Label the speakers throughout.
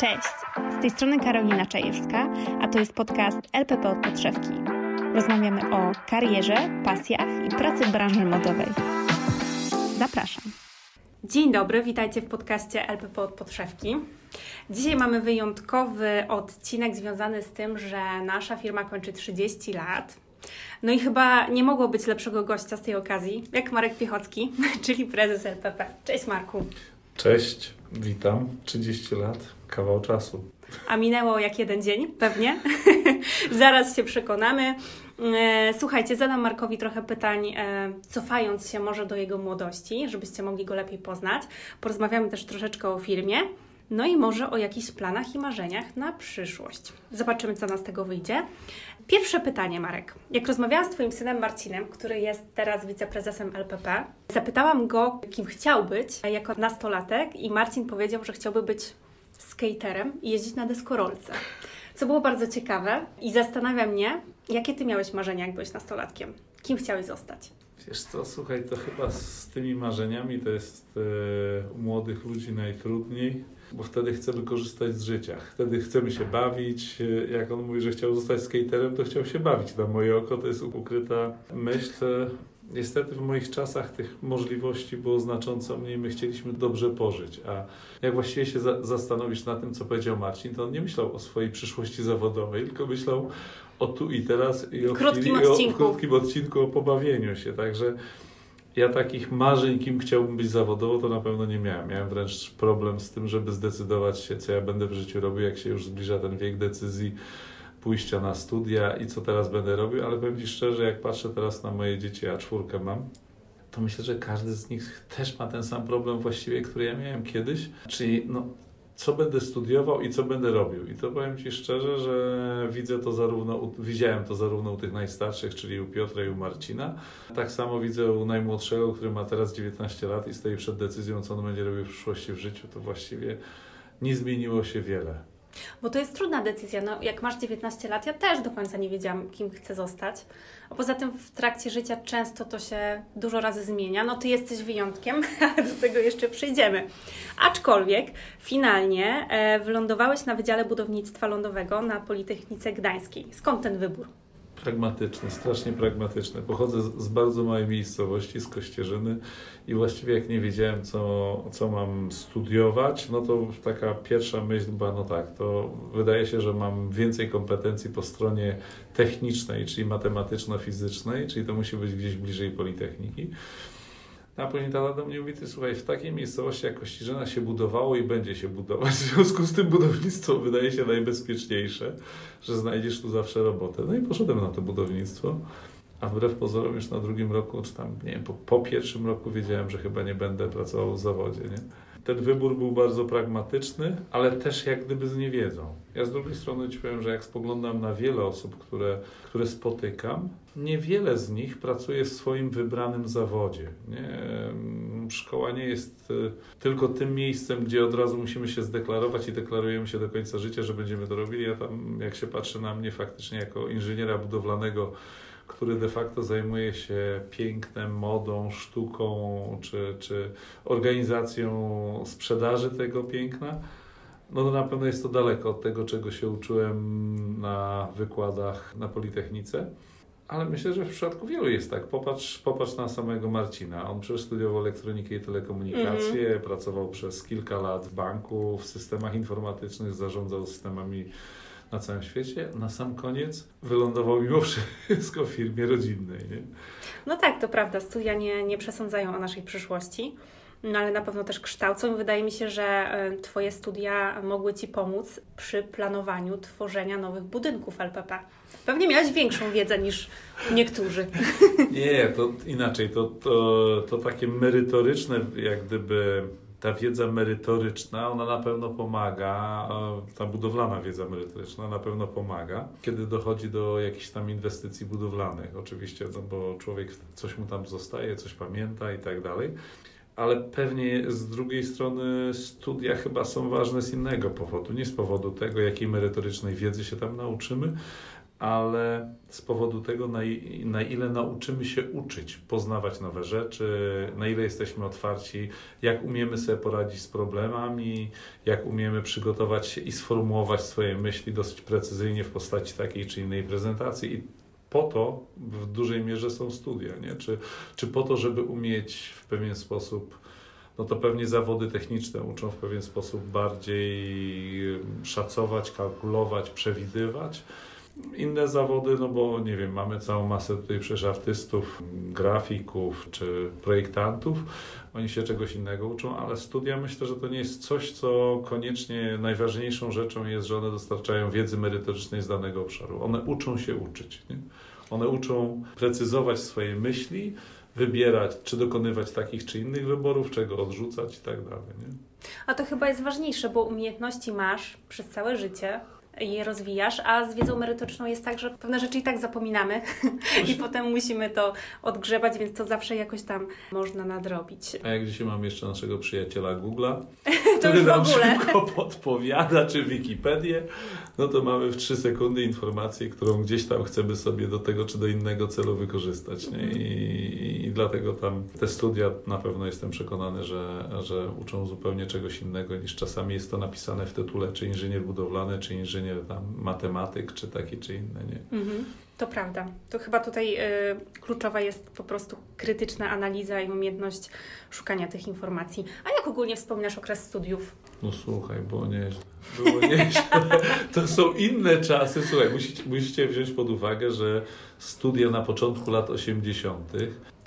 Speaker 1: Cześć! Z tej strony Karolina Czajewska, a to jest podcast LPP od podszewki. Rozmawiamy o karierze, pasjach i pracy w branży modowej. Zapraszam. Dzień dobry, witajcie w podcaście LPP od podszewki. Dzisiaj mamy wyjątkowy odcinek związany z tym, że nasza firma kończy 30 lat. No i chyba nie mogło być lepszego gościa z tej okazji, jak Marek Piechocki, czyli prezes LPP. Cześć Marku.
Speaker 2: Cześć, witam. 30 lat, kawał czasu.
Speaker 1: A minęło jak jeden dzień, pewnie. Zaraz się przekonamy. E, słuchajcie, zadam Markowi trochę pytań, e, cofając się może do jego młodości, żebyście mogli go lepiej poznać. Porozmawiamy też troszeczkę o firmie. No i może o jakichś planach i marzeniach na przyszłość. Zobaczymy, co nas tego wyjdzie. Pierwsze pytanie, Marek. Jak rozmawiałam z Twoim synem Marcinem, który jest teraz wiceprezesem LPP, zapytałam go, kim chciał być jako nastolatek, i Marcin powiedział, że chciałby być skaterem i jeździć na deskorolce. Co było bardzo ciekawe i zastanawia mnie, jakie Ty miałeś marzenia, jak byłeś nastolatkiem? Kim chciałeś zostać?
Speaker 2: Wiesz co, słuchaj, to chyba z tymi marzeniami to jest e, u młodych ludzi najtrudniej bo wtedy chcemy korzystać z życia. Wtedy chcemy się bawić. Jak on mówi, że chciał zostać skaterem, to chciał się bawić. Na moje oko to jest ukryta myśl. Niestety w moich czasach tych możliwości było znacząco mniej. My chcieliśmy dobrze pożyć. A jak właściwie się za zastanowisz na tym, co powiedział Marcin, to on nie myślał o swojej przyszłości zawodowej, tylko myślał o tu i teraz i o,
Speaker 1: krótkim,
Speaker 2: chwili,
Speaker 1: odcinku.
Speaker 2: o krótkim odcinku, o pobawieniu się. Także ja takich marzeń, kim chciałbym być zawodowo, to na pewno nie miałem. Miałem wręcz problem z tym, żeby zdecydować się, co ja będę w życiu robił, jak się już zbliża ten wiek decyzji pójścia na studia i co teraz będę robił, ale powiem Ci szczerze, jak patrzę teraz na moje dzieci, a czwórkę mam, to myślę, że każdy z nich też ma ten sam problem właściwie, który ja miałem kiedyś, czyli no, co będę studiował i co będę robił. I to powiem Ci szczerze, że widzę to zarówno, widziałem to zarówno u tych najstarszych, czyli u Piotra i u Marcina. Tak samo widzę u najmłodszego, który ma teraz 19 lat i stoi przed decyzją, co on będzie robił w przyszłości w życiu. To właściwie nie zmieniło się wiele.
Speaker 1: Bo to jest trudna decyzja. No, jak masz 19 lat, ja też do końca nie wiedziałam, kim chcę zostać. A poza tym w trakcie życia często to się dużo razy zmienia. No ty jesteś wyjątkiem, do tego jeszcze przyjdziemy. Aczkolwiek finalnie e, wylądowałeś na Wydziale Budownictwa Lądowego na Politechnice Gdańskiej. Skąd ten wybór?
Speaker 2: Pragmatyczny, strasznie pragmatyczny. Pochodzę z, bardzo małej miejscowości, z Kościerzyny i właściwie jak nie wiedziałem, co, co mam studiować, no to taka pierwsza myśl była, no tak, to wydaje się, że mam więcej kompetencji po stronie technicznej, czyli matematyczno-fizycznej, czyli to musi być gdzieś bliżej Politechniki. A później tata do mnie mówi, ty słuchaj, w takiej miejscowości jak Kościerzyna się budowało i będzie się budować. W związku z tym budownictwo wydaje się najbezpieczniejsze, że znajdziesz tu zawsze robotę. No i poszedłem na to budownictwo. A wbrew pozorom już na drugim roku, czy tam, nie wiem, po, po pierwszym roku wiedziałem, że chyba nie będę pracował w zawodzie, nie? Ten wybór był bardzo pragmatyczny, ale też jak gdyby z niewiedzą. Ja z drugiej strony ci powiem, że jak spoglądam na wiele osób, które, które spotykam, niewiele z nich pracuje w swoim wybranym zawodzie. Nie? Szkoła nie jest y, tylko tym miejscem, gdzie od razu musimy się zdeklarować i deklarujemy się do końca życia, że będziemy to robili. Ja tam, jak się patrzy na mnie faktycznie jako inżyniera budowlanego, który de facto zajmuje się pięknem, modą, sztuką czy, czy organizacją sprzedaży tego piękna, no to na pewno jest to daleko od tego, czego się uczyłem na wykładach na Politechnice. Ale myślę, że w przypadku wielu jest tak. Popatrz, popatrz na samego Marcina. On przecież studiował elektronikę i telekomunikację, mm -hmm. pracował przez kilka lat w banku, w systemach informatycznych, zarządzał systemami na całym świecie. Na sam koniec wylądował mimo wszystko w firmie rodzinnej. Nie?
Speaker 1: No tak, to prawda. Studia nie, nie przesądzają o naszej przyszłości. No ale na pewno też kształcą. Wydaje mi się, że e, Twoje studia mogły Ci pomóc przy planowaniu tworzenia nowych budynków LPP. Pewnie miałeś większą wiedzę niż niektórzy.
Speaker 2: Nie, to inaczej. To, to, to takie merytoryczne, jak gdyby ta wiedza merytoryczna, ona na pewno pomaga, ta budowlana wiedza merytoryczna na pewno pomaga, kiedy dochodzi do jakichś tam inwestycji budowlanych. Oczywiście, no bo człowiek coś mu tam zostaje, coś pamięta i tak dalej. Ale pewnie z drugiej strony studia chyba są ważne z innego powodu. Nie z powodu tego, jakiej merytorycznej wiedzy się tam nauczymy, ale z powodu tego, na, na, ile nauczymy się uczyć, poznawać nowe rzeczy, na ile jesteśmy otwarci, jak umiemy sobie poradzić z problemami, jak umiemy przygotować się i sformułować swoje myśli dosyć precyzyjnie w postaci takiej czy innej prezentacji. I po to w dużej mierze są studia, nie? Czy, czy po to, żeby umieć w pewien sposób no to pewnie zawody techniczne uczą w pewien sposób bardziej szacować, kalkulować, przewidywać. Inne zawody, no bo nie wiem, mamy całą masę tutaj przecież artystów, grafików czy projektantów. Oni się czegoś innego uczą, ale studia myślę, że to nie jest coś, co koniecznie najważniejszą rzeczą jest, że one dostarczają wiedzy merytorycznej z danego obszaru. One uczą się uczyć. Nie? One uczą precyzować swoje myśli, wybierać, czy dokonywać takich czy innych wyborów, czego odrzucać i tak dalej. Nie?
Speaker 1: A to chyba jest ważniejsze, bo umiejętności masz przez całe życie je rozwijasz, a z wiedzą merytoryczną jest tak, że pewne rzeczy i tak zapominamy i potem musimy to odgrzebać, więc to zawsze jakoś tam można nadrobić.
Speaker 2: A jak dzisiaj mam jeszcze naszego przyjaciela Google'a, który nam szybko podpowiada, czy Wikipedię, no to mamy w trzy sekundy informację, którą gdzieś tam chcemy sobie do tego czy do innego celu wykorzystać. Nie? I, I, dlatego tam te studia na pewno jestem przekonany, że, że uczą zupełnie czegoś innego niż czasami jest to napisane w tytule, czy inżynier budowlany, czy inżynier nie tam matematyk, czy taki, czy inny, nie? Mhm.
Speaker 1: To prawda. To chyba tutaj y, kluczowa jest po prostu krytyczna analiza i umiejętność szukania tych informacji. A jak ogólnie wspominasz okres studiów?
Speaker 2: No słuchaj, było nieźle. Było nieźle. To są inne czasy. Słuchaj, musicie, musicie wziąć pod uwagę, że studia na początku lat 80.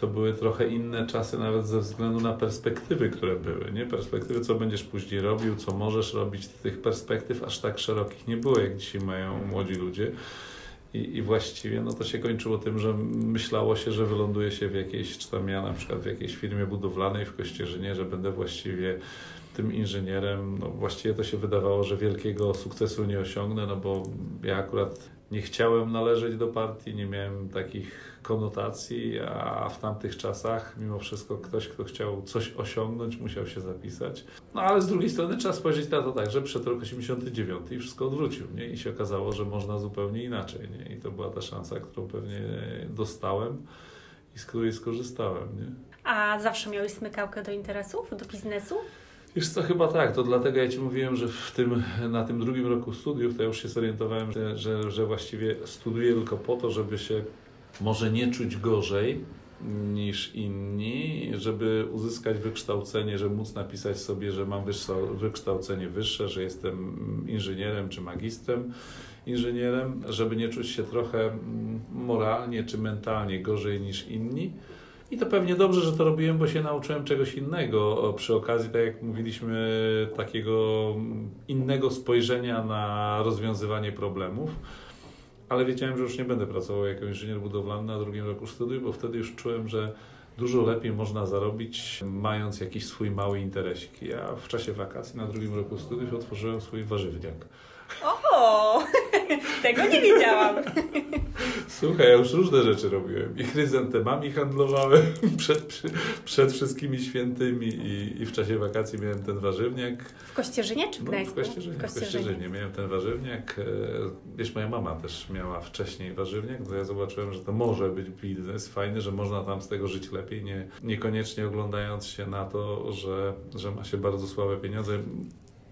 Speaker 2: to były trochę inne czasy, nawet ze względu na perspektywy, które były. Nie? Perspektywy, co będziesz później robił, co możesz robić. Tych perspektyw aż tak szerokich nie było, jak dzisiaj mają młodzi ludzie. I, I, właściwie no to się kończyło tym, że myślało się, że wyląduje się w jakiejś, czy tam ja na przykład w jakiejś firmie budowlanej w Kościerzynie, że będę właściwie tym inżynierem. No właściwie to się wydawało, że wielkiego sukcesu nie osiągnę, no bo ja akurat nie chciałem należeć do partii, nie miałem takich konotacji, a w tamtych czasach mimo wszystko ktoś, kto chciał coś osiągnąć, musiał się zapisać. No ale z drugiej strony trzeba spojrzeć na to tak, że przed rok 89 i wszystko odwrócił, nie? I się okazało, że można zupełnie inaczej, nie? I to była ta szansa, którą pewnie dostałem i z której skorzystałem, nie?
Speaker 1: A zawsze miałeś smykałkę do interesów, do biznesu?
Speaker 2: Wiesz co, chyba tak. To dlatego ja Ci mówiłem, że w tym, na tym drugim roku studiów to ja już się zorientowałem, że, że, że właściwie studiuję tylko po to, żeby się może nie czuć gorzej niż inni, żeby uzyskać wykształcenie, żeby móc napisać sobie, że mam wykształcenie wyższe, że jestem inżynierem czy magistrem inżynierem, żeby nie czuć się trochę moralnie czy mentalnie gorzej niż inni i to pewnie dobrze, że to robiłem, bo się nauczyłem czegoś innego. Przy okazji, tak jak mówiliśmy, takiego innego spojrzenia na rozwiązywanie problemów. Ale wiedziałem, że już nie będę pracował jako inżynier budowlany na drugim roku studiów, bo wtedy już czułem, że dużo lepiej można zarobić, mając jakiś swój mały interesik. Ja w czasie wakacji na drugim roku studiów otworzyłem swój warzywniak.
Speaker 1: O, tego nie wiedziałam.
Speaker 2: Słuchaj, ja już różne rzeczy robiłem. I chryzantemami handlowałem przed, przed wszystkimi świętymi i, i w czasie wakacji miałem ten warzywniak.
Speaker 1: W Kościerzynie czy w Gdańsku?
Speaker 2: No, w Kościerzynie, w Kościerzynie. W Kościerzynie miałem ten warzywniak. E, wiesz, moja mama też miała wcześniej warzywniak, to ja zobaczyłem, że to może być biznes fajny, że można tam z tego żyć lepiej, nie, niekoniecznie oglądając się na to, że, że ma się bardzo słabe pieniądze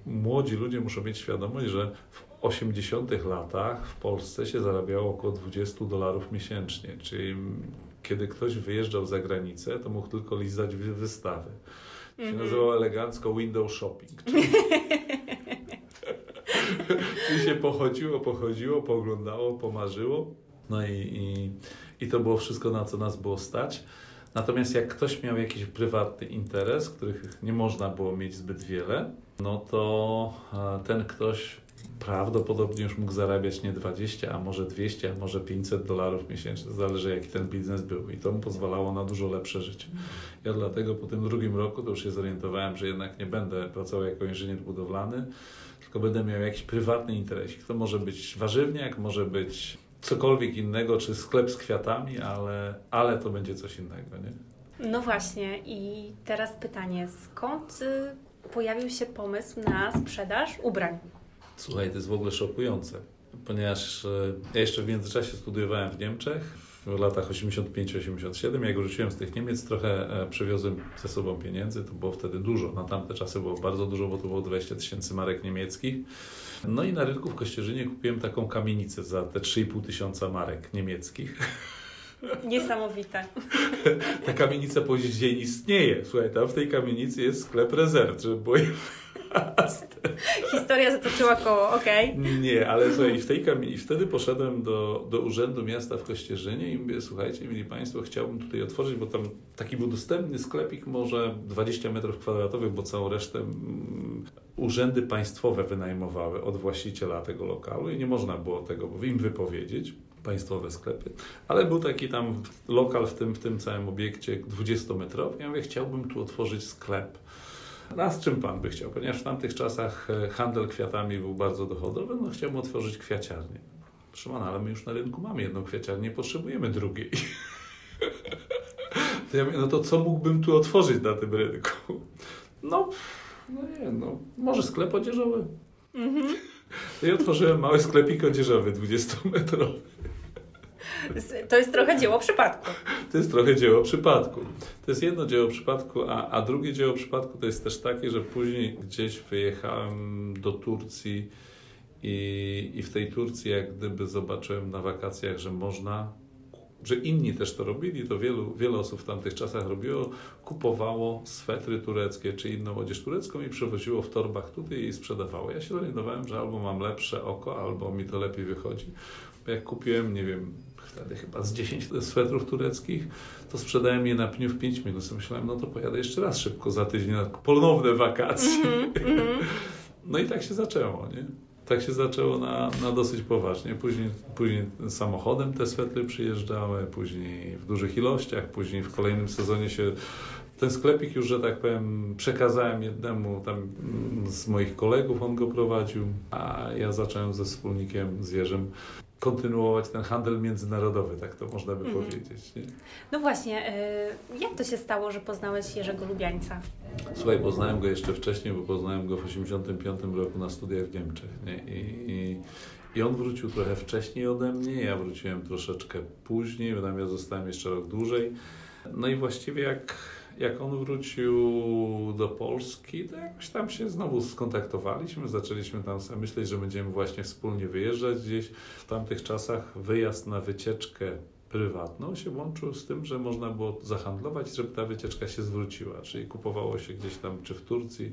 Speaker 2: młodzi ludzie muszą mieć świadomość, że w 80 latach w Polsce się zarabiało około 20 dolarów miesięcznie, czyli kiedy ktoś wyjeżdżał za granicę, to mógł tylko lizać wystawy. To się mhm. nazywało elegancko window shopping. Czyli... czyli się pochodziło, pochodziło, poglądało, pomarzyło. No i, i, i to było wszystko, na co nas było stać. Natomiast jak ktoś miał jakiś prywatny interes, których nie można było mieć zbyt wiele, no to e, ten ktoś prawdopodobnie już mógł zarabiać nie 20, a może 200, a może 500 dolarów miesięcznie. Zależy jaki ten biznes był i to mu pozwalało na dużo lepsze życie. Ja dlatego po tym drugim roku to już się zorientowałem, że jednak nie będę pracował jako inżynier budowlany, tylko będę miał jakiś prywatny interes. To może być warzywniak, może być cokolwiek innego, czy sklep z kwiatami, ale, ale to będzie coś innego, nie?
Speaker 1: No właśnie i teraz pytanie, skąd y, pojawił się pomysł na sprzedaż ubrań?
Speaker 2: Słuchaj, to jest w ogóle szokujące. ponieważ e, ja jeszcze w międzyczasie studiowałem w Niemczech w latach 85-87. Jak wróciłem z tych Niemiec, trochę e, przywiozłem ze sobą pieniędzy. To było wtedy dużo. Na tamte czasy było bardzo dużo, bo to było 20 tysięcy marek niemieckich. No i na rynku w Kościerzynie kupiłem taką kamienicę za te 3,5 tysiąca marek niemieckich.
Speaker 1: Niesamowite.
Speaker 2: Ta kamienica po dzień istnieje. Słuchaj, tam w tej kamienicy jest sklep rezerw, żeby było
Speaker 1: Historia zatoczyła koło, okej. Okay.
Speaker 2: Nie, ale słuchaj, w tej kamieni... wtedy poszedłem do, do Urzędu Miasta w Kościerzynie i mówię, słuchajcie, mieli Państwo, chciałbym tutaj otworzyć, bo tam taki był dostępny sklepik, może 20 metrów kwadratowych, bo całą resztę mm, urzędy państwowe wynajmowały od właściciela tego lokalu i nie można było tego im wypowiedzieć państwowe sklepy, ale był taki tam lokal w tym, w tym całym obiekcie 20-metrowy. Ja mówię, chciałbym tu otworzyć sklep. A z czym Pan by chciał? Ponieważ w tamtych czasach e, handel kwiatami był bardzo dochodowy, no chciałbym otworzyć kwiaciarnię. Pana, ale my już na rynku mamy jedną kwiaciarnię, potrzebujemy drugiej. To ja mówię, no to co mógłbym tu otworzyć na tym rynku? No, no nie, no, może sklep odzieżowy. Mhm. I otworzyłem mały sklepik odzieżowy, 20-metrowy.
Speaker 1: To jest trochę dzieło przypadku.
Speaker 2: To jest trochę dzieło przypadku. To jest jedno dzieło przypadku, a, a drugie dzieło przypadku to jest też takie, że później gdzieś wyjechałem do Turcji i, i w tej Turcji jak gdyby zobaczyłem na wakacjach, że można że inni też to robili, to wielu, wiele osób w tamtych czasach robiło, kupowało swetry tureckie czy inną odzież turecką i przewoziło w torbach tutaj i sprzedawało. Ja się orientowałem, że albo mam lepsze oko, albo mi to lepiej wychodzi. Jak kupiłem, nie wiem, wtedy chyba z 10 swetrów tureckich, to sprzedałem je na pniu w 5 minut. Myślałem, no to pojadę jeszcze raz szybko za tydzień na ponowne wakacje. Mm -hmm. no i tak się zaczęło, nie? tak się zaczęło na, na dosyć poważnie. Później, później samochodem te swetry przyjeżdżały, później w dużych ilościach, później w kolejnym sezonie się ten sklepik już, że tak powiem, przekazałem jednemu tam z moich kolegów, on go prowadził, a ja zacząłem ze wspólnikiem, z Jerzym kontynuować ten handel międzynarodowy, tak to można by mm. powiedzieć. Nie?
Speaker 1: No właśnie, y, jak to się stało, że poznałeś Jerzego Lubiańca?
Speaker 2: Słuchaj, poznałem go jeszcze wcześniej, bo poznałem go w 1985 roku na studiach w Niemczech. Nie? I, i, I on wrócił trochę wcześniej ode mnie, ja wróciłem troszeczkę później, ja zostałem jeszcze rok dłużej. No i właściwie jak jak on wrócił do Polski, to jakoś tam się znowu skontaktowaliśmy, zaczęliśmy tam sobie myśleć, że będziemy właśnie wspólnie wyjeżdżać gdzieś. W tamtych czasach wyjazd na wycieczkę prywatną się łączył z tym, że można było zahandlować, żeby ta wycieczka się zwróciła. Czyli kupowało się gdzieś tam, czy w Turcji,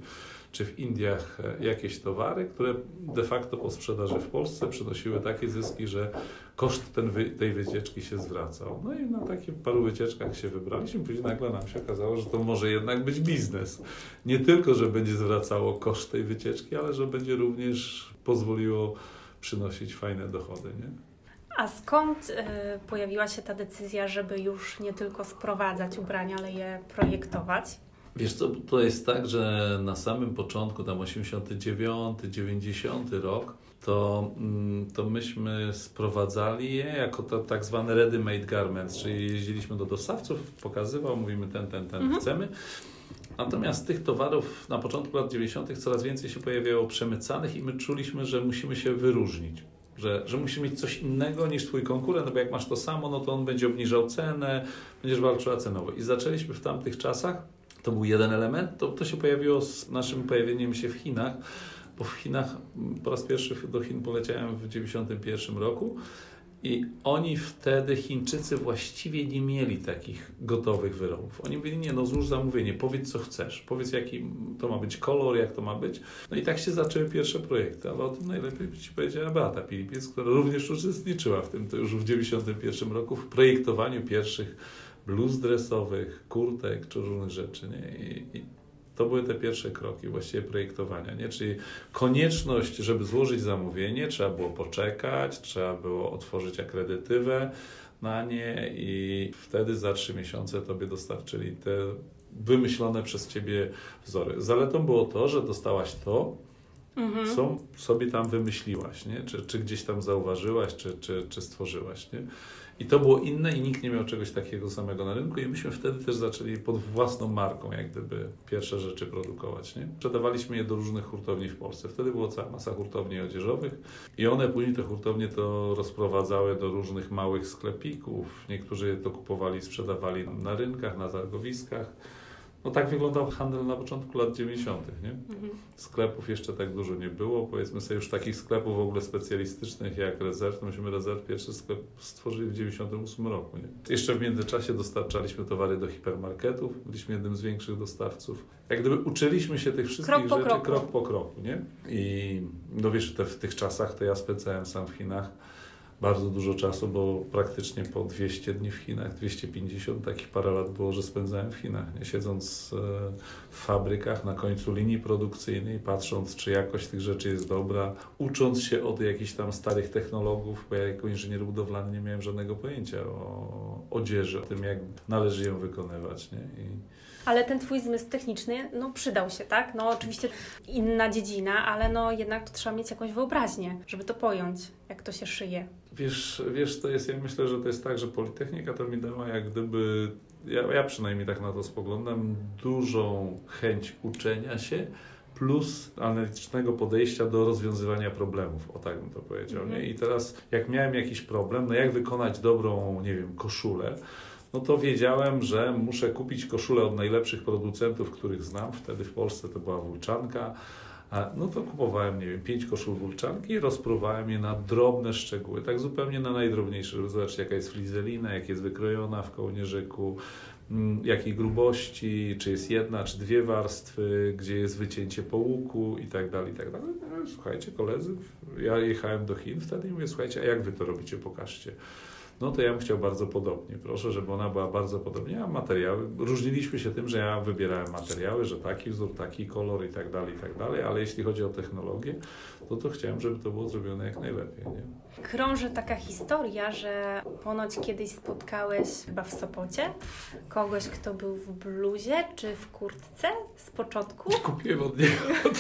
Speaker 2: czy w Indiach e, jakieś towary, które de facto po sprzedaży w Polsce przynosiły takie zyski, że koszt ten, tej wycieczki się zwracał. No i na takich paru wycieczkach się wybraliśmy, później nagle nam się okazało, że to może jednak być biznes. Nie tylko, że będzie zwracało koszt tej wycieczki, ale że będzie również pozwoliło przynosić fajne dochody. Nie?
Speaker 1: A skąd y, pojawiła się ta decyzja, żeby już nie tylko sprowadzać ubrania, ale je projektować?
Speaker 2: Wiesz co, to jest tak, że na samym początku, tam 89, 90 rok, to, mm, to myśmy sprowadzali je jako to, tak zwane ready-made garments, czyli jeździliśmy do dostawców, pokazywał, mówimy ten, ten, ten mhm. chcemy. Natomiast tych towarów na początku lat 90. coraz więcej się pojawiało przemycanych i my czuliśmy, że musimy się wyróżnić. Że, że musimy mieć coś innego niż twój konkurent, no bo jak masz to samo, no to on będzie obniżał cenę, będziesz walczyła cenowo. I zaczęliśmy w tamtych czasach, to był jeden element, to, to się pojawiło z naszym pojawieniem się w Chinach, bo w Chinach po raz pierwszy do Chin poleciałem w 1991 roku i oni wtedy, Chińczycy, właściwie nie mieli takich gotowych wyrobów. Oni mówili, nie, no złóż zamówienie, powiedz co chcesz, powiedz jaki to ma być kolor, jak to ma być. No i tak się zaczęły pierwsze projekty, ale o tym najlepiej Ci powiedziała Beata Pilipiec, która również uczestniczyła w tym, to już w 1991 roku, w projektowaniu pierwszych bluz dresowych, kurtek czy różnych rzeczy. Nie? I, i to były te pierwsze kroki właściwie projektowania, nie? czyli konieczność, żeby złożyć zamówienie, trzeba było poczekać, trzeba było otworzyć akredytywę na nie i wtedy za trzy miesiące tobie dostarczyli te wymyślone przez ciebie wzory. Zaletą było to, że dostałaś to, mhm. są sobie tam wymyśliłaś, nie? Czy, czy gdzieś tam zauważyłaś, czy, czy, czy stworzyłaś. Nie? I to było inne i nikt nie miał czegoś takiego samego na rynku i myśmy wtedy też zaczęli pod własną marką jak gdyby pierwsze rzeczy produkować. Nie? Sprzedawaliśmy je do różnych hurtowni w Polsce. Wtedy była cała masa hurtowni odzieżowych i one później te hurtownie to rozprowadzały do różnych małych sklepików. Niektórzy to kupowali, sprzedawali na rynkach, na targowiskach. No tak wyglądał handel na początku lat 90., nie? Mhm. Sklepów jeszcze tak dużo nie było. Powiedzmy sobie już takich sklepów w ogóle specjalistycznych jak Rezerw. Myśmy Rezerw pierwszy sklep stworzyli w 98 roku, nie? Jeszcze w międzyczasie dostarczaliśmy towary do hipermarketów. Byliśmy jednym z większych dostawców. Jak gdyby uczyliśmy się tych wszystkich krok rzeczy kroku. krok po kroku, nie? I no wiesz, te, w tych czasach to ja spędzałem sam w Chinach bardzo dużo czasu, bo praktycznie po 200 dni w Chinach, 250, takich parę lat było, że spędzałem w Chinach, nie? siedząc e, w fabrykach na końcu linii produkcyjnej, patrząc, czy jakość tych rzeczy jest dobra, ucząc się od jakichś tam starych technologów, bo ja jako inżynier budowlany nie miałem żadnego pojęcia o odzieży, o tym, jak należy ją wykonywać. Nie? I
Speaker 1: ale ten Twój zmysł techniczny, no przydał się, tak? No oczywiście inna dziedzina, ale no jednak to trzeba mieć jakąś wyobraźnię, żeby to pojąć, jak to się szyje.
Speaker 2: Wiesz, wiesz, to jest, ja myślę, że to jest tak, że Politechnika to mi dała jak gdyby, ja, ja przynajmniej tak na to spoglądam, dużą chęć uczenia się, plus analitycznego podejścia do rozwiązywania problemów, o tak bym to powiedział. Mm -hmm. Nie? I teraz, jak miałem jakiś problem, no jak wykonać dobrą, nie wiem, koszulę, no to wiedziałem, że muszę kupić koszulę od najlepszych producentów, których znam. Wtedy w Polsce to była Wulczanka. No to kupowałem, nie wiem, pięć koszul wulczanki i rozpruwałem je na drobne szczegóły, tak zupełnie na najdrobniejsze, żeby zobaczyć jaka jest flizelina, jak jest wykrojona w kołnierzyku, mm, jakiej grubości, czy jest jedna, czy dwie warstwy, gdzie jest wycięcie po łuku i tak dalej, i tak dalej. No, słuchajcie, koledzy, ja jechałem do Chin wtedy i mówię, słuchajcie, a jak wy to robicie, pokażcie no to ja bym chciał bardzo podobnie. Proszę, żeby ona była bardzo podobnie, a materiały, różniliśmy się tym, że ja wybierałem materiały, że taki wzór, taki kolor i tak dalej, i tak dalej, ale jeśli chodzi o technologię, to to chciałem, żeby to było zrobione jak najlepiej. Nie?
Speaker 1: Krąży taka historia, że ponoć kiedyś spotkałeś chyba w Sopocie kogoś, kto był w bluzie czy w kurtce z początku.
Speaker 2: Kupiłem od niego,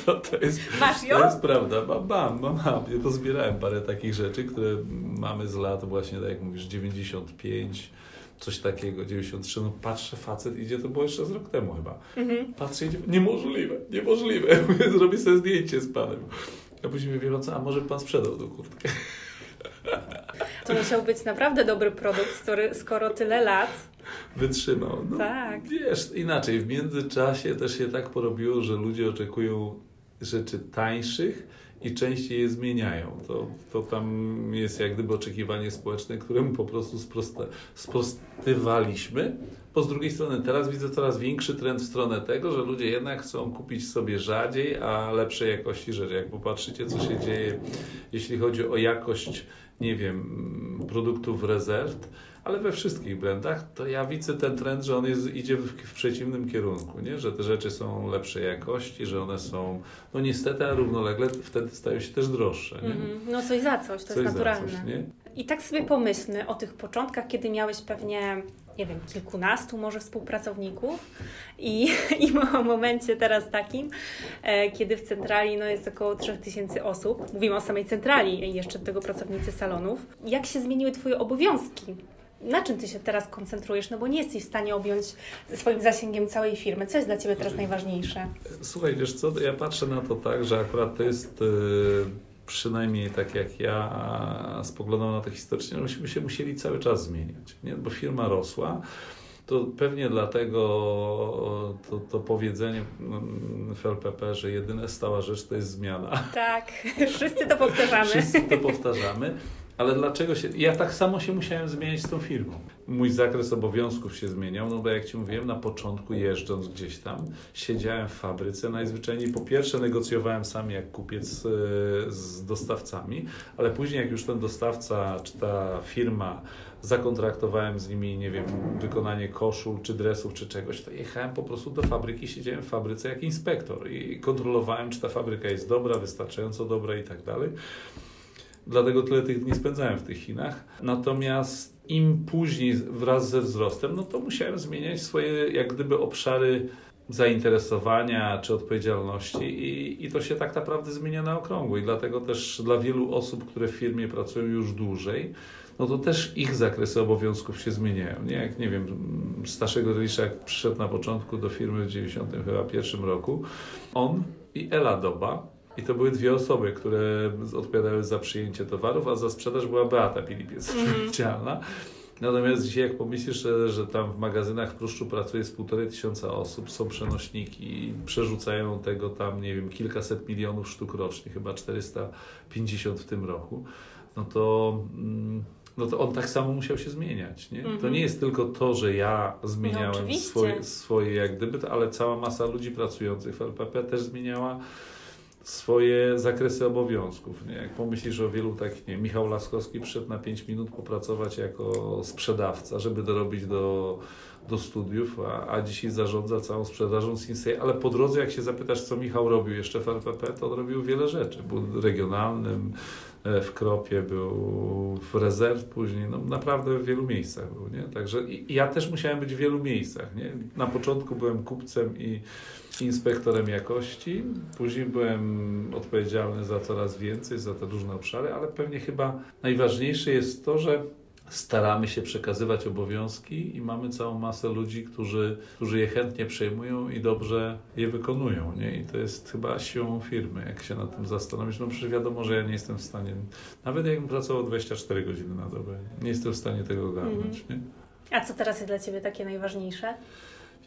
Speaker 2: to, to jest,
Speaker 1: Masz ją?
Speaker 2: To jest prawda, mam, mam, mam, mam. Ja pozbierałem parę takich rzeczy, które mamy z lat właśnie, tak jak mówisz, 95, coś takiego, 93, no patrzę, facet idzie, to było jeszcze z rok temu chyba. Mhm. Patrzę, idzie, niemożliwe, niemożliwe. Zrobię sobie zdjęcie z panem. A później mówię, no co, a może pan sprzedał tą kurtkę?
Speaker 1: To musiał być naprawdę dobry produkt, który, skoro tyle lat
Speaker 2: wytrzymał. No,
Speaker 1: tak.
Speaker 2: Wiesz, inaczej, w międzyczasie też się tak porobiło, że ludzie oczekują rzeczy tańszych, i częściej je zmieniają. To, to tam jest jak gdyby oczekiwanie społeczne, któremu po prostu sprosta, sprostywaliśmy. Bo z drugiej strony teraz widzę coraz większy trend w stronę tego, że ludzie jednak chcą kupić sobie rzadziej, a lepszej jakości rzeczy. Jak popatrzycie, co się dzieje, jeśli chodzi o jakość, nie wiem, produktów rezerw, ale we wszystkich brandach, to ja widzę ten trend, że on jest, idzie w, w, przeciwnym kierunku, nie? że te rzeczy są lepszej jakości, że one są, no niestety, a równolegle wtedy stają się też droższe. Mm,
Speaker 1: no coś za coś, to coś jest naturalne. Coś, I tak sobie pomyślmy o tych początkach, kiedy miałeś pewnie nie wiem, kilkunastu może współpracowników i, i o momencie teraz takim, e, kiedy w centrali no, jest około 3000 osób. Mówimy o samej centrali i jeszcze do tego pracownicy salonów. Jak się zmieniły Twoje obowiązki na czym Ty się teraz koncentrujesz? No bo nie jesteś w stanie objąć swoim zasięgiem całej firmy. Co jest dla Ciebie teraz najważniejsze?
Speaker 2: Słuchaj, wiesz co, ja patrzę na to tak, że akurat to jest yy, przynajmniej tak jak ja spoglądam na to historycznie, myśmy się musieli cały czas zmieniać, nie? bo firma rosła. To pewnie dlatego to, to powiedzenie w LPP, że jedyna stała rzecz to jest zmiana.
Speaker 1: Tak, wszyscy to powtarzamy.
Speaker 2: Wszyscy to powtarzamy. Ale dlaczego się. Ja tak samo się musiałem zmieniać z tą firmą. Mój zakres obowiązków się zmieniał, no bo jak ci mówiłem, na początku jeżdżąc gdzieś tam, siedziałem w fabryce. Najzwyczajniej po pierwsze negocjowałem sam jak kupiec e, z dostawcami, ale później, jak już ten dostawca czy ta firma zakontraktowałem z nimi, nie wiem, wykonanie koszul, czy dresów, czy czegoś, to jechałem po prostu do fabryki, siedziałem w fabryce jak inspektor i kontrolowałem, czy ta fabryka jest dobra, wystarczająco dobra i tak dalej. Dlatego tyle tych dni spędzałem w tych Chinach. Natomiast im później wraz ze wzrostem, no to musiałem zmieniać swoje jak gdyby obszary zainteresowania czy odpowiedzialności i, i to się tak naprawdę zmienia na okrągło i dlatego też dla wielu osób, które w firmie pracują już dłużej, no to też ich zakresy obowiązków się zmieniają. Nie jak, nie wiem, Staszego jak przyszedł na początku do firmy w 91 roku, on i Ela Doba, i to były dwie osoby, które odpowiadały za przyjęcie towarów, a za sprzedaż była Beata Pilipiec, odpowiedzialna. Mm. Natomiast dzisiaj jak pomyślisz, że, że tam w magazynach w Pruszczu pracuje z półtorej tysiąca osób, są przenośniki, przerzucają tego tam, nie wiem, kilkaset milionów sztuk rocznie, chyba 450 w tym roku, no to... Mm, no to on tak samo musiał się zmieniać. Nie? Mm -hmm. To mhm. nie jest tylko to, że ja zmieniałem no, swoje, swoje jak gdyby, ale cała masa ludzi pracujących w LPP też zmieniała swoje zakresy obowiązków. Nie? Jak pomyślisz o wielu takich, nie Michał Laskowski przyszedł na 5 minut popracować jako sprzedawca, żeby dorobić do, do studiów, a, a dzisiaj zarządza całą sprzedażą Sinsei, ale po drodze jak się zapytasz, co Michał robił jeszcze w LPP, to on robił wiele rzeczy. Był regionalnym, e, w Kropie, był w rezerw później, no naprawdę w wielu miejscach był, nie? Także ja też musiałem być w wielu miejscach, nie? Na początku byłem kupcem i inspektorem jakości. Później byłem odpowiedzialny za coraz więcej, za te różne obszary, ale pewnie chyba najważniejsze jest to, że staramy się przekazywać obowiązki i mamy całą masę ludzi, którzy, którzy je chętnie przejmują i dobrze je wykonują. Nie? I to jest chyba siłą firmy, jak się nad tym zastanowić. No przecież wiadomo, że ja nie jestem w stanie, nawet jakbym pracował 24 godziny na dobę, nie jestem w stanie tego ogarnąć. Mm.
Speaker 1: A co teraz jest dla Ciebie takie najważniejsze?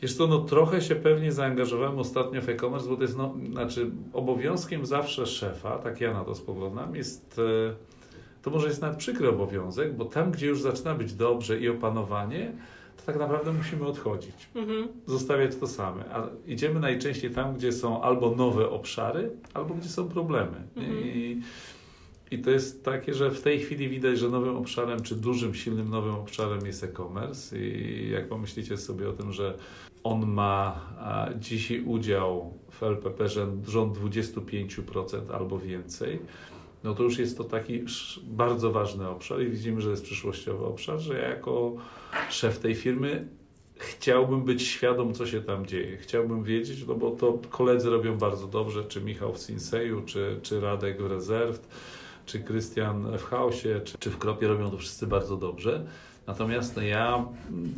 Speaker 2: Wiesz co, no trochę się pewnie zaangażowałem ostatnio w e-commerce, bo to jest, no, znaczy obowiązkiem zawsze szefa, tak ja na to spoglądam, jest, e, to może jest nawet przykry obowiązek, bo tam, gdzie już zaczyna być dobrze i opanowanie, to tak naprawdę musimy odchodzić, mhm. zostawiać to same. A idziemy najczęściej tam, gdzie są albo nowe obszary, albo gdzie są problemy. Mhm. I, i to jest takie, że w tej chwili widać, że nowym obszarem, czy dużym, silnym nowym obszarem jest e-commerce. I jak pomyślicie sobie o tym, że on ma dzisiaj udział w LPP rząd 25% albo więcej, no to już jest to taki bardzo ważny obszar i widzimy, że jest przyszłościowy obszar, że ja jako szef tej firmy chciałbym być świadom, co się tam dzieje. Chciałbym wiedzieć, no bo to koledzy robią bardzo dobrze, czy Michał w Sinseju, czy, czy Radek w Rezerw, czy Krystian w Chaosie, czy, czy w Kropie robią to wszyscy bardzo dobrze. Natomiast no, ja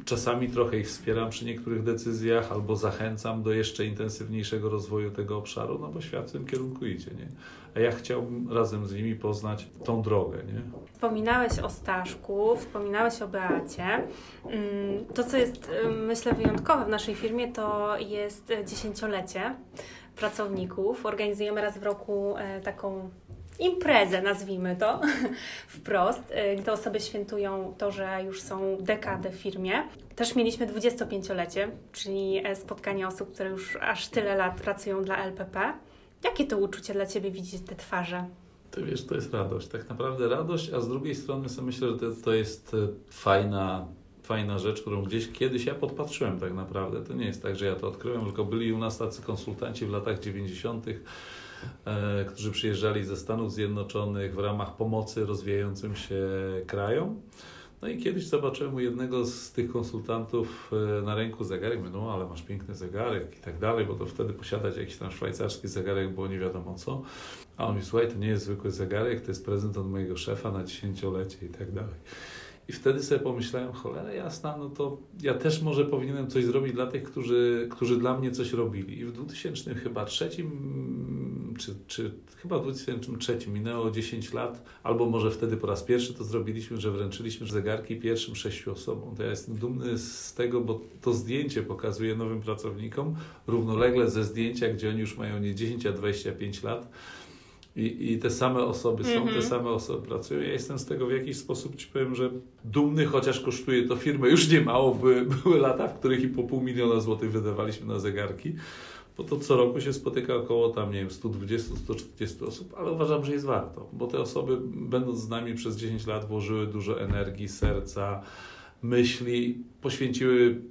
Speaker 2: czasami trochę ich wspieram przy niektórych decyzjach albo zachęcam do jeszcze intensywniejszego rozwoju tego obszaru, no bo świat w tym kierunku idzie, nie? A ja chciałbym razem z nimi poznać tą drogę, nie?
Speaker 1: Wspominałeś o Staszku, wspominałeś o Beacie. Mm, to, co jest myślę wyjątkowe w naszej firmie, to jest dziesięciolecie pracowników. Organizujemy raz w roku e, taką imprezę, nazwijmy to wprost. Y, te osoby świętują to, że już są dekadę w firmie. Też mieliśmy 25-lecie, czyli e, spotkanie osób, które już aż tyle lat pracują dla LPP. Jakie to uczucie dla Ciebie widzieć te twarze?
Speaker 2: To wiesz, to jest radość, tak naprawdę radość, a z drugiej strony sobie myślę, że to, to jest e, fajna, fajna rzecz, którą gdzieś kiedyś ja podpatrzyłem tak naprawdę. To nie jest tak, że ja to odkryłem, tylko byli u nas tacy konsultanci w latach 90., E, którzy przyjeżdżali ze Stanów Zjednoczonych w ramach pomocy rozwijającym się krajom. No i kiedyś zobaczyłem u jednego z tych konsultantów e, na ręku zegarek, mówię, no ale masz piękny zegarek i tak dalej, bo to wtedy posiadać jakiś tam szwajcarski zegarek było nie wiadomo co. A on mi, słuchaj, to nie jest zwykły zegarek, to jest prezent od mojego szefa na dziesięciolecie i tak dalej. I wtedy sobie pomyślałem, cholera jasna, no to ja też może powinienem coś zrobić dla tych, którzy, którzy dla mnie coś robili. I w 2000 chyba trzecim, czy, czy chyba w 2003 minęło 10 lat, albo może wtedy po raz pierwszy to zrobiliśmy, że wręczyliśmy zegarki pierwszym sześciu osobom. To ja jestem dumny z tego, bo to zdjęcie pokazuje nowym pracownikom równolegle ze zdjęcia, gdzie oni już mają nie 10, a 25 lat i, I te same osoby są, mm -hmm. te mhm. same osoby pracują. Ja jestem z tego w jakiś sposób ci powiem, że dumny, chociaż kosztuje to firmę już nie mało. Były, były lata, w których i po pół miliona złotych wydawaliśmy na zegarki, bo to co roku się spotyka około tam, nie wiem, 120-140 osób, ale uważam, że jest warto, bo te osoby, będąc z nami przez 10 lat, włożyły dużo energii, serca, myśli, poświęciły,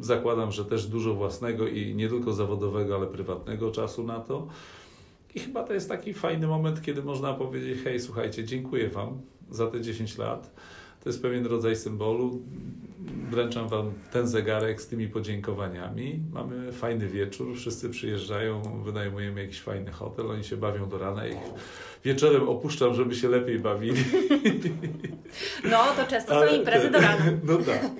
Speaker 2: zakładam, że też dużo własnego i nie tylko zawodowego, ale prywatnego czasu na to. I chyba to jest taki fajny moment, kiedy można powiedzieć: Hej, słuchajcie, dziękuję Wam za te 10 lat. To jest pewien rodzaj symbolu. Wręczam Wam ten zegarek z tymi podziękowaniami. Mamy fajny wieczór, wszyscy przyjeżdżają, wynajmujemy jakiś fajny hotel, oni się bawią do rana wieczorem opuszczam, żeby się lepiej bawili.
Speaker 1: No, to często ale, są imprezy do rana.
Speaker 2: No tak.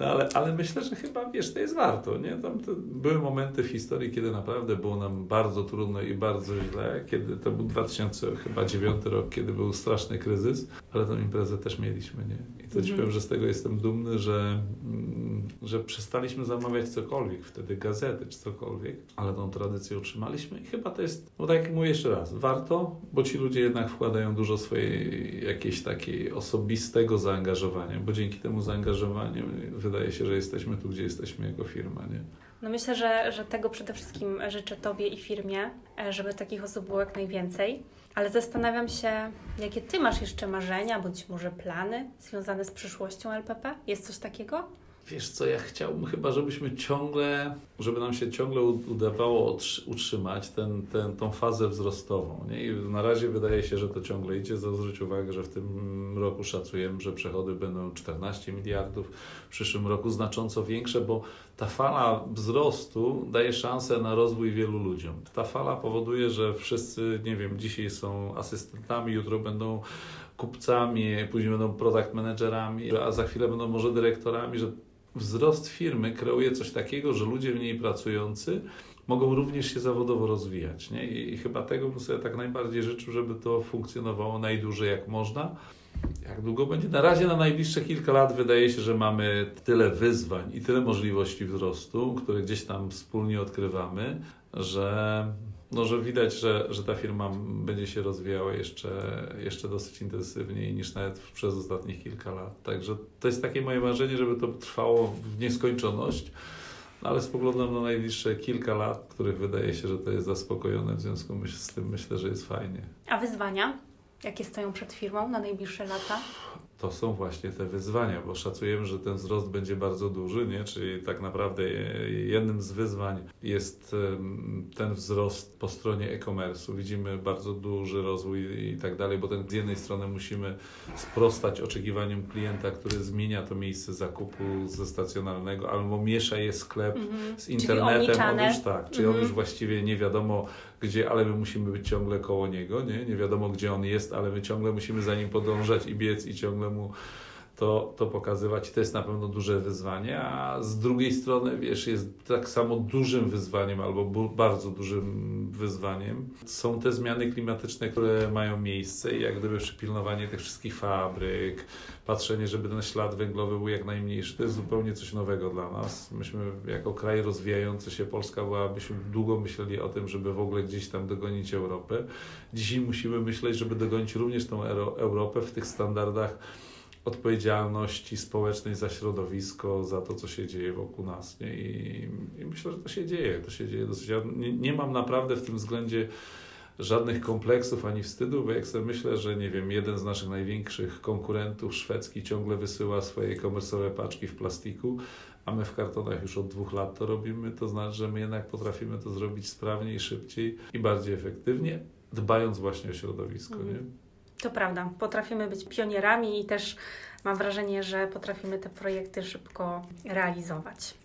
Speaker 2: No, ale, ale myślę, że chyba, wiesz, to jest warto, nie? Tam były momenty w historii, kiedy naprawdę było nam bardzo trudno i bardzo źle, kiedy to był 2009 rok, kiedy był straszny kryzys, ale tą imprezę też mieliśmy, nie? To mhm. ci powiem, że z tego jestem dumny, że, mm, że przestaliśmy zamawiać cokolwiek, wtedy gazety czy cokolwiek, ale tą tradycję utrzymaliśmy i chyba to jest, no tak jak mówię jeszcze raz, warto, bo ci ludzie jednak wkładają dużo swojej jakiejś takiej osobistego zaangażowania, bo dzięki temu zaangażowaniu wydaje się, że jesteśmy tu, gdzie jesteśmy jako firma, nie?
Speaker 1: No myślę, że, że tego przede wszystkim życzę Tobie i firmie, e, żeby takich osób było jak najwięcej. Ale zastanawiam się, jakie Ty masz jeszcze marzenia, bądź może plany związane z przyszłością LPP? Jest coś takiego?
Speaker 2: Wiesz co, ja chciałbym chyba, żebyśmy ciągle, żeby nam się ciągle udawało utrzymać ten, ten, tą fazę wzrostową. Nie? I na razie wydaje się, że to ciągle idzie. Zwróć uwagę, że w tym roku szacujemy, że przychody będą 14 miliardów, w przyszłym roku znacząco większe, bo ta fala wzrostu daje szansę na rozwój wielu ludziom. Ta fala powoduje, że wszyscy, nie wiem, dzisiaj są asystentami, jutro będą kupcami, później będą product managerami, a za chwilę będą może dyrektorami, że wzrost firmy kreuje coś takiego, że ludzie w niej pracujący mogą również się zawodowo rozwijać. Nie? I, chyba tego bym sobie tak najbardziej życzył, żeby to funkcjonowało najdłużej jak można. Jak długo będzie? Na razie na najbliższe kilka lat wydaje się, że mamy tyle wyzwań i tyle możliwości wzrostu, które gdzieś tam wspólnie odkrywamy, że no, że widać, że, że ta firma będzie się rozwijała jeszcze, jeszcze dosyć intensywniej niż nawet przez ostatnich kilka lat. Także to jest takie moje marzenie, żeby to trwało w nieskończoność, ale spoglądam na najbliższe kilka lat, których wydaje się, że to jest zaspokojone, w związku z tym myślę, że jest fajnie.
Speaker 1: A wyzwania? Jakie stoją przed firmą na najbliższe lata?
Speaker 2: To są właśnie te wyzwania, bo szacujemy, że ten wzrost będzie bardzo duży, nie? czyli tak naprawdę jednym z wyzwań jest ten wzrost po stronie e-commerce. Widzimy bardzo duży rozwój i tak dalej, bo ten, z jednej strony musimy sprostać oczekiwaniom klienta, który zmienia to miejsce zakupu ze stacjonarnego albo miesza je sklep mm -hmm. z internetem. On już tak, czyli mm -hmm. on już właściwie nie wiadomo gdzie, ale my musimy być ciągle koło niego, nie? Nie wiadomo, gdzie on jest, ale my ciągle musimy za nim podążać i biec i ciągle mu to, to pokazywać. To jest na pewno duże wyzwanie, a z drugiej strony, wiesz, jest tak samo dużym wyzwaniem albo bardzo dużym wyzwaniem są te zmiany klimatyczne, które mają miejsce i jak gdyby przypilnowanie tych wszystkich fabryk, patrzenie, żeby ten ślad węglowy był jak najmniejszy, to jest zupełnie coś nowego dla nas. Myśmy jako kraj rozwijający się, Polska była, byśmy długo myśleli o tym, żeby w ogóle gdzieś tam dogonić Europę. Dzisiaj musimy myśleć, żeby dogonić również tą Europę w tych standardach odpowiedzialności społecznej za środowisko, za to, co się dzieje wokół nas. Nie? I, I, myślę, że to się dzieje. To się dzieje dosyć. Ja nie, nie, mam naprawdę w tym względzie żadnych kompleksów ani wstydu, bo jak sobie myślę, że nie wiem, jeden z naszych największych konkurentów szwedzki ciągle wysyła swoje komersowe paczki w plastiku, a my w kartonach już od dwóch lat to robimy, to znaczy, że my jednak potrafimy to zrobić sprawniej, szybciej i bardziej efektywnie, dbając właśnie o środowisko. Nie?
Speaker 1: To prawda, potrafimy być pionierami i też mam wrażenie, że potrafimy te projekty szybko realizować.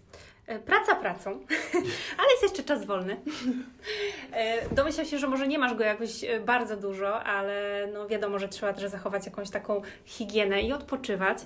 Speaker 1: E, praca pracą, ale jest jeszcze czas wolny. E, domyślam się, że może nie masz go jakoś e, bardzo dużo, ale no wiadomo, że trzeba też zachować jakąś taką higienę i odpoczywać.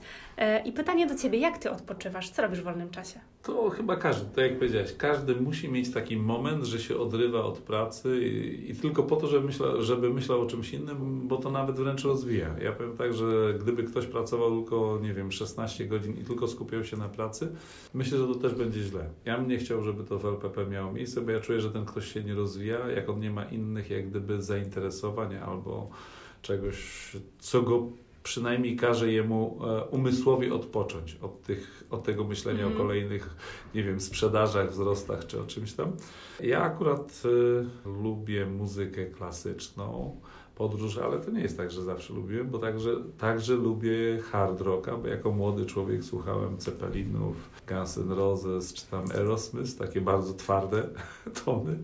Speaker 1: I pytanie do Ciebie, jak Ty odpoczywasz? Co robisz w wolnym czasie?
Speaker 2: To chyba każdy, tak jak powiedziałeś, każdy musi mieć taki moment, że się odrywa od pracy i, i tylko po to, żeby, myśla, żeby myślał o czymś innym, bo to nawet wręcz rozwija. Ja powiem tak, że gdyby ktoś pracował tylko, nie wiem, 16 godzin i tylko skupiał się na pracy, myślę, że to też będzie źle. Ja bym nie chciał, żeby to w LPP miało miejsce, bo ja czuję, że ten ktoś się nie rozwija, jak on nie ma innych jak gdyby zainteresowań albo czegoś, co go przynajmniej każe jemu e, umysłowi odpocząć od, tych, od tego myślenia mm. o mhm. kolejnych, nie wiem, sprzedażach, wzrostach czy o czymś tam. Ja akurat y, lubię muzykę klasyczną, podróż, ale to nie jest tak, że zawsze lubiłem, bo także, także lubię hard rocka, bo jako młody człowiek słuchałem Ceppelinów, Guns N' Roses czy tam Aerosmith, takie bardzo twarde tony.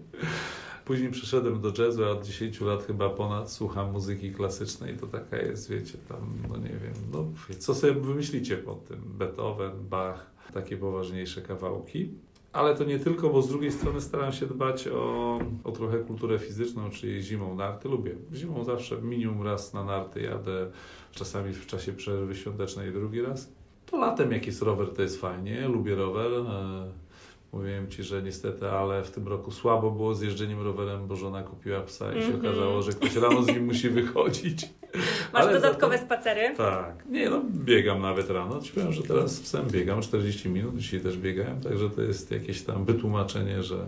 Speaker 2: Później przeszedłem do jazzu, a od 10 lat chyba ponad słucham muzyki klasycznej. To taka jest, wiecie, tam, no nie wiem, no, co sobie wymyślicie pod tym? Beethoven, Bach, takie poważniejsze kawałki. Ale to nie tylko, bo z drugiej strony staram się dbać o, o trochę kulturę fizyczną, czyli zimą narty. Lubię. Zimą zawsze minimum raz na narty jadę, czasami w czasie przerwy świątecznej drugi raz. To latem jak jest rower, to jest fajnie. Lubię rower. E, mówiłem Ci, że niestety, ale w tym roku słabo było z jeżdżeniem rowerem, bo żona kupiła psa i się mm -hmm. okazało, że ktoś rano z nim musi wychodzić.
Speaker 1: Masz ale dodatkowe spacery?
Speaker 2: Tak. Nie no, biegam nawet rano. Ci powiem, że teraz psem biegam 40 minut, dzisiaj też biegałem, także to jest jakieś tam wytłumaczenie, że,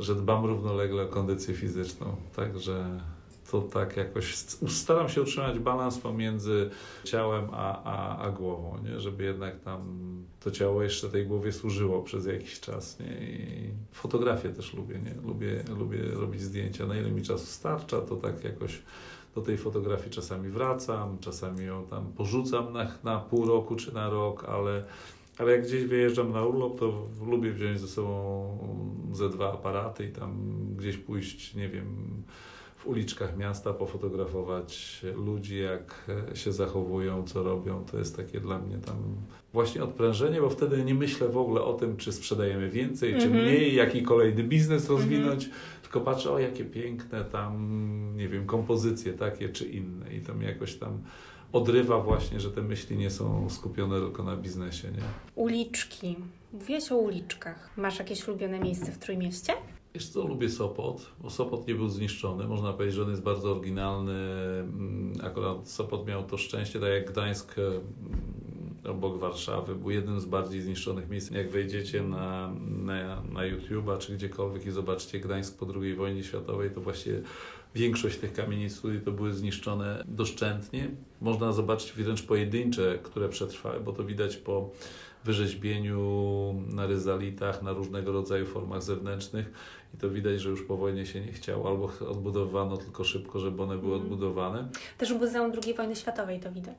Speaker 2: że dbam równolegle o kondycję fizyczną. Także to tak jakoś staram się utrzymać balans pomiędzy ciałem a, a, a głową, nie? żeby jednak tam to ciało jeszcze tej głowie służyło przez jakiś czas. Nie? I fotografię też lubię, nie? Lubię, lubię robić zdjęcia. Na ile mi czasu starcza, to tak jakoś do tej fotografii czasami wracam, czasami ją tam porzucam na, na pół roku czy na rok, ale, ale jak gdzieś wyjeżdżam na urlop, to lubię wziąć ze sobą ze dwa aparaty i tam gdzieś pójść, nie wiem, w uliczkach miasta, pofotografować ludzi, jak się zachowują, co robią. To jest takie dla mnie tam właśnie odprężenie, bo wtedy nie myślę w ogóle o tym, czy sprzedajemy więcej, mm -hmm. czy mhm. mniej, jaki kolejny biznes mhm. rozwinąć, mm -hmm. Tylko patrzę, o jakie piękne tam, nie wiem, kompozycje takie czy inne i to mnie jakoś tam odrywa właśnie, że te myśli nie są skupione tylko na biznesie, nie?
Speaker 1: Uliczki. Mówiłeś o uliczkach. Masz jakieś ulubione miejsce w Trójmieście?
Speaker 2: Wiesz co, lubię Sopot, bo Sopot nie był zniszczony. Można powiedzieć, że on jest bardzo oryginalny. Mm, akurat Sopot miał to szczęście, tak jak Gdańsk mm, obok Warszawy, był jednym z bardziej zniszczonych miejsc. Jak wejdziecie na, na, na YouTube'a czy gdziekolwiek i zobaczycie Gdańsk po II wojnie światowej, to właściwie większość tych kamienic tutaj to były zniszczone doszczętnie. Można zobaczyć wręcz pojedyncze, które przetrwały, bo to widać po wyrzeźbieniu na ryzalitach, na różnego rodzaju formach zewnętrznych i to widać, że już po wojnie się nie chciało, albo odbudowano tylko szybko, żeby one były mhm. odbudowane.
Speaker 1: Też w Muzeum II wojny światowej to widać.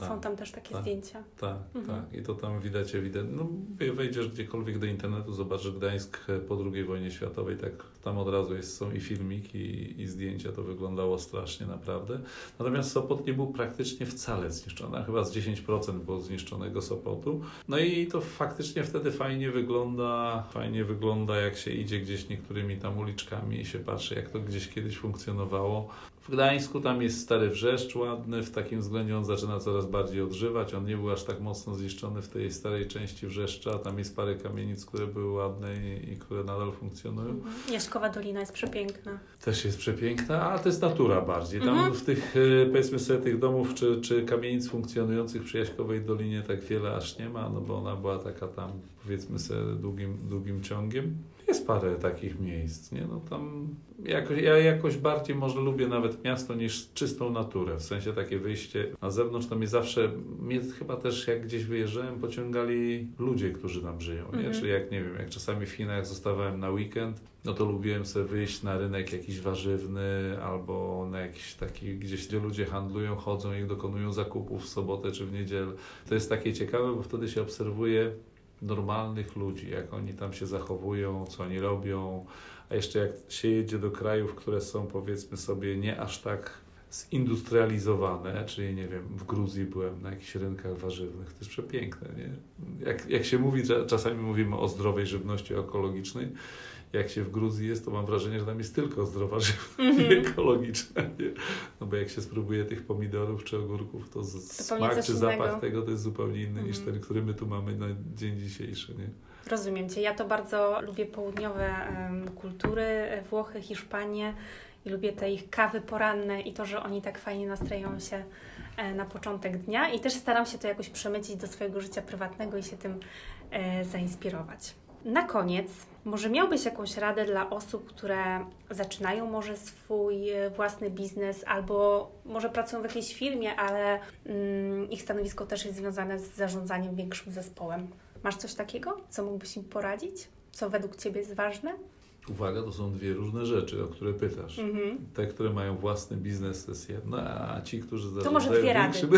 Speaker 1: Tak, Są tam też takie
Speaker 2: tak,
Speaker 1: zdjęcia.
Speaker 2: Tak, mhm. tak. I to tam widać ewidentnie. No, wejdziesz gdziekolwiek do internetu, zobaczysz Gdańsk po II wojnie światowej, tak tam od razu jest, są i filmiki, i, i zdjęcia. To wyglądało strasznie naprawdę. Natomiast Sopot nie był praktycznie wcale zniszczony. Chyba z 10% było zniszczonego Sopotu. No i to faktycznie wtedy fajnie wygląda, fajnie wygląda jak się idzie gdzieś niektórymi tam uliczkami i się patrzy, jak to gdzieś kiedyś funkcjonowało. W Gdańsku tam jest Stary Wrzeszcz ładny, w takim względzie on zaczyna coraz bardziej odżywać. On nie był aż tak mocno zniszczony w tej starej części Wrzeszcza. Tam jest parę kamienic, które były ładne i, i które nadal funkcjonują. Mhm.
Speaker 1: Jaśkowa Dolina jest przepiękna.
Speaker 2: Też jest przepiękna, a to jest natura bardziej. Tam mhm. w tych, e, powiedzmy sobie, tych domów czy, czy kamienic funkcjonujących przy Jaśkowej Dolinie tak wiele aż nie ma, no bo ona była taka tam, powiedzmy sobie, długim, długim ciągiem. Jest parę takich miejsc, nie? No tam jakoś, ja jakoś bardziej może lubię nawet miasto niż czystą naturę, w sensie takie wyjście na zewnątrz, to mnie zawsze, mnie chyba też jak gdzieś wyjeżdżałem, pociągali ludzie, którzy tam żyją, nie? Mhm. Czy jak, nie wiem, jak czasami w Chinach zostawałem na weekend, no to lubiłem sobie wyjść na rynek jakiś warzywny albo na jakiś taki, gdzieś gdzie ludzie handlują, chodzą i dokonują zakupów w sobotę czy w niedzielę. To jest takie ciekawe, bo wtedy się obserwuje normalnych ludzi, jak oni tam się zachowują, co oni robią, a jeszcze jak się jedzie do krajów, które są powiedzmy sobie nie aż tak zindustrializowane, czyli nie wiem, w Gruzji byłem na jakichś rynkach warzywnych, to jest przepiękne, nie? Jak, jak się mówi, czasami mówimy o zdrowej żywności ekologicznej, jak się w Gruzji jest, to mam wrażenie, że tam jest tylko zdrowa żywność mm -hmm. ekologiczna. Nie? No bo jak się spróbuje tych pomidorów czy ogórków, to, to smak czy zapach tego to jest zupełnie inny mm -hmm. niż mhm. ten, który my tu mamy na dzień dzisiejszy. Nie?
Speaker 1: Rozumiem Cię. Ja to bardzo lubię południowe um, kultury, e, Włochy, Hiszpanię i lubię te ich kawy poranne i to, że oni tak fajnie nastroją się e, na początek dnia i też staram się to jakoś przemycić do swojego życia prywatnego i się tym e, zainspirować. Na koniec, może miałbyś jakąś radę dla osób, które zaczynają może swój e, własny biznes albo może pracują w jakiejś firmie, ale mm, ich stanowisko też jest związane z zarządzaniem większym zespołem. Masz coś takiego, co mógłbyś im poradzić? Co według Ciebie jest ważne?
Speaker 2: Uwaga, to są dwie różne rzeczy, o które pytasz. Mm-hmm. Te, które mają własny biznes, to jest jedno, a ci, którzy zarządzają większym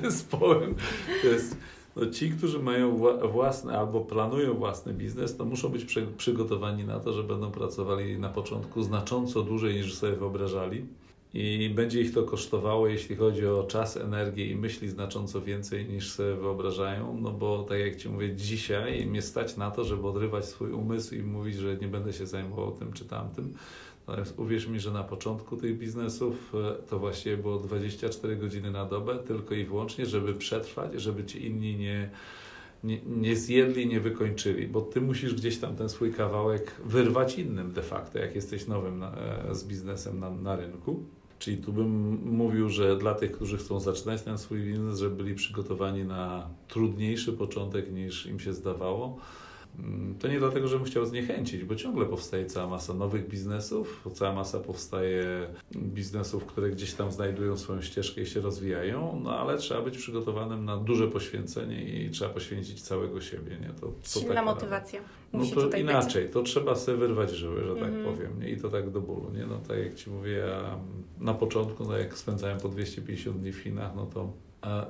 Speaker 2: zespołem, to jest No, ci, którzy mają własny albo planują własny biznes, to muszą być przygotowani na to, że będą pracowali na początku znacząco dłużej niż sobie wyobrażali i będzie ich to kosztowało, jeśli chodzi o czas, energię i myśli znacząco więcej niż sobie wyobrażają, no bo tak jak Ci mówię, dzisiaj mnie stać na to, żeby odrywać swój umysł i mówić, że nie będę się zajmował tym czy tamtym. Natomiast uwierz mi, że na początku tych biznesów e, to właściwie było 24 godziny na dobę, tylko i wyłącznie, żeby przetrwać, żeby ci inni nie, nie, nie zjedli, nie wykończyli, bo ty musisz gdzieś tam ten swój kawałek wyrwać innym de facto, jak jesteś nowym na, e, z biznesem na, na rynku. Czyli tu bym mówił, że dla tych, którzy chcą zaczynać ten swój biznes, żeby byli przygotowani na trudniejszy początek niż im się zdawało. Mm, to nie dlatego, żebym chciał zniechęcić, bo ciągle powstaje cała masa nowych biznesów, cała masa powstaje biznesów, które gdzieś tam znajdują swoją ścieżkę i się rozwijają, no ale trzeba być przygotowanym na duże poświęcenie i trzeba poświęcić całego siebie. Nie? To,
Speaker 1: to Silna motywacja.
Speaker 2: No to inaczej, być. to trzeba sobie wyrwać żyły, że tak mm. powiem, nie? i to tak do bólu. Nie? No tak jak Ci mówię, ja na początku, no jak spędzałem po 250 dni w Chinach, no to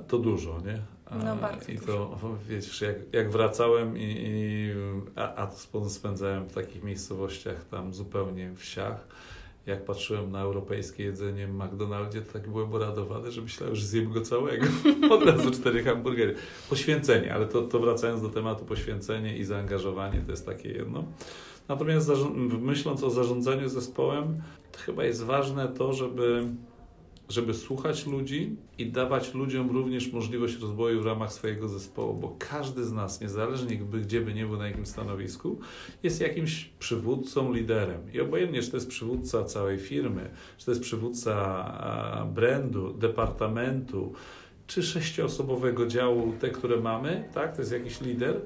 Speaker 2: to dużo, nie?
Speaker 1: No bardzo
Speaker 2: I to, wiesz, jak, jak wracałem i, i a, a spędzałem w takich miejscowościach tam zupełnie wsiach, jak patrzyłem na europejskie jedzenie w McDonaldzie, to tak byłem uradowany, że myślałem, że zjem go całego. Od razu cztery hamburgery. Poświęcenie, ale to, to wracając do tematu poświęcenie i zaangażowanie, to jest takie jedno. Natomiast myśląc o zarządzaniu zespołem, to chyba jest ważne to, żeby żeby słuchać ludzi i dawać ludziom również możliwość rozwoju w ramach swojego zespołu, bo każdy z nas, niezależnie gdzie by nie był na jakim stanowisku, jest jakimś przywódcą, liderem. I obojętnie, czy to jest przywódca całej firmy, czy to jest przywódca brandu, departamentu, czy sześcioosobowego działu, te, które mamy, tak, to jest jakiś lider,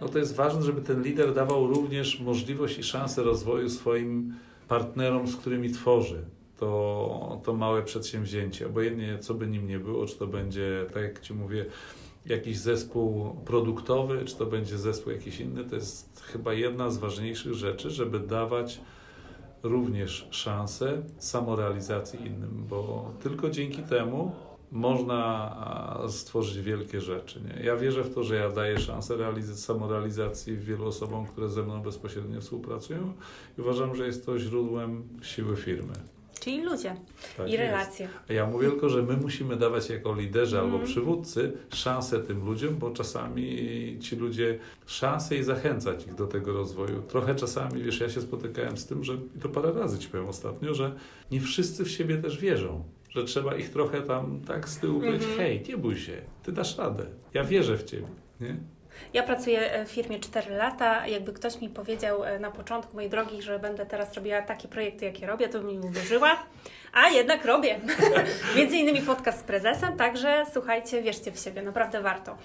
Speaker 2: no to jest ważne, żeby ten lider dawał również możliwość i szansę rozwoju swoim partnerom, z którymi tworzy to, to małe przedsięwzięcie. Obojętnie co by nim nie było, czy to będzie, tak jak Ci mówię, jakiś zespół produktowy, czy to będzie zespół jakiś inny, to jest chyba jedna z ważniejszych rzeczy, żeby dawać również szansę samorealizacji innym, bo tylko dzięki temu można stworzyć wielkie rzeczy. Nie? Ja wierzę w to, że ja daję szansę samorealizacji wielu osobom, które ze mną bezpośrednio współpracują i uważam, że jest to źródłem siły firmy.
Speaker 1: Czyli ludzie tak i relacje.
Speaker 2: A ja mówię tylko, że my musimy dawać jako liderzy mm. albo przywódcy szansę tym ludziom, bo czasami ci ludzie szansę i zachęcać ich do tego rozwoju. Trochę czasami, wiesz, ja się spotykałem z tym, że i to parę razy ci powiem ostatnio, że nie wszyscy w siebie też wierzą. Że trzeba ich trochę tam tak z tyłu powiedzieć, mm -hmm. hej, nie bój się, ty dasz radę, ja wierzę w ciebie. Nie?
Speaker 1: Ja pracuję w firmie 4 lata. Jakby ktoś mi powiedział e, na początku mojej drogi, że będę teraz robiła takie projekty, jakie robię, to bym mi uwierzyła. A jednak robię. Między innymi podcast z prezesem, także słuchajcie, wierzcie w siebie, naprawdę warto.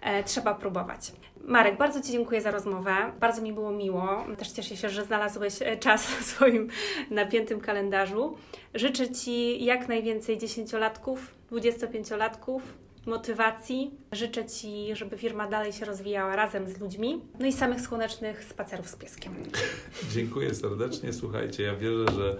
Speaker 1: E, trzeba próbować. Marek, bardzo Ci dziękuję za rozmowę. Bardzo mi było miło. Też cieszę się, że znalazłeś e, czas w swoim napiętym kalendarzu. Życzę Ci jak najwięcej dziesięciolatków, dwudziestopięciolatków, motywacji. Życzę Ci, żeby firma dalej się rozwijała razem z ludźmi. No i samych słonecznych spacerów z pieskiem.
Speaker 2: Dziękuję serdecznie. Słuchajcie, ja wierzę, że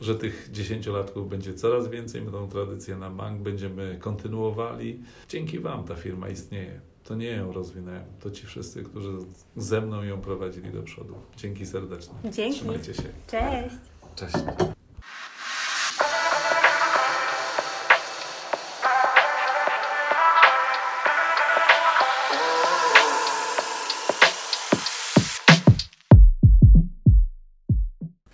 Speaker 2: że tych dziesięciolatków będzie coraz więcej. My tą tradycję na bank będziemy kontynuowali. Dzięki Wam ta firma istnieje. To nie ją rozwinęłem, to ci wszyscy, którzy ze mną ją prowadzili do przodu. Dzięki serdecznie.
Speaker 1: Dzięki.
Speaker 2: Trzymajcie się.
Speaker 1: Cześć.
Speaker 2: Cześć.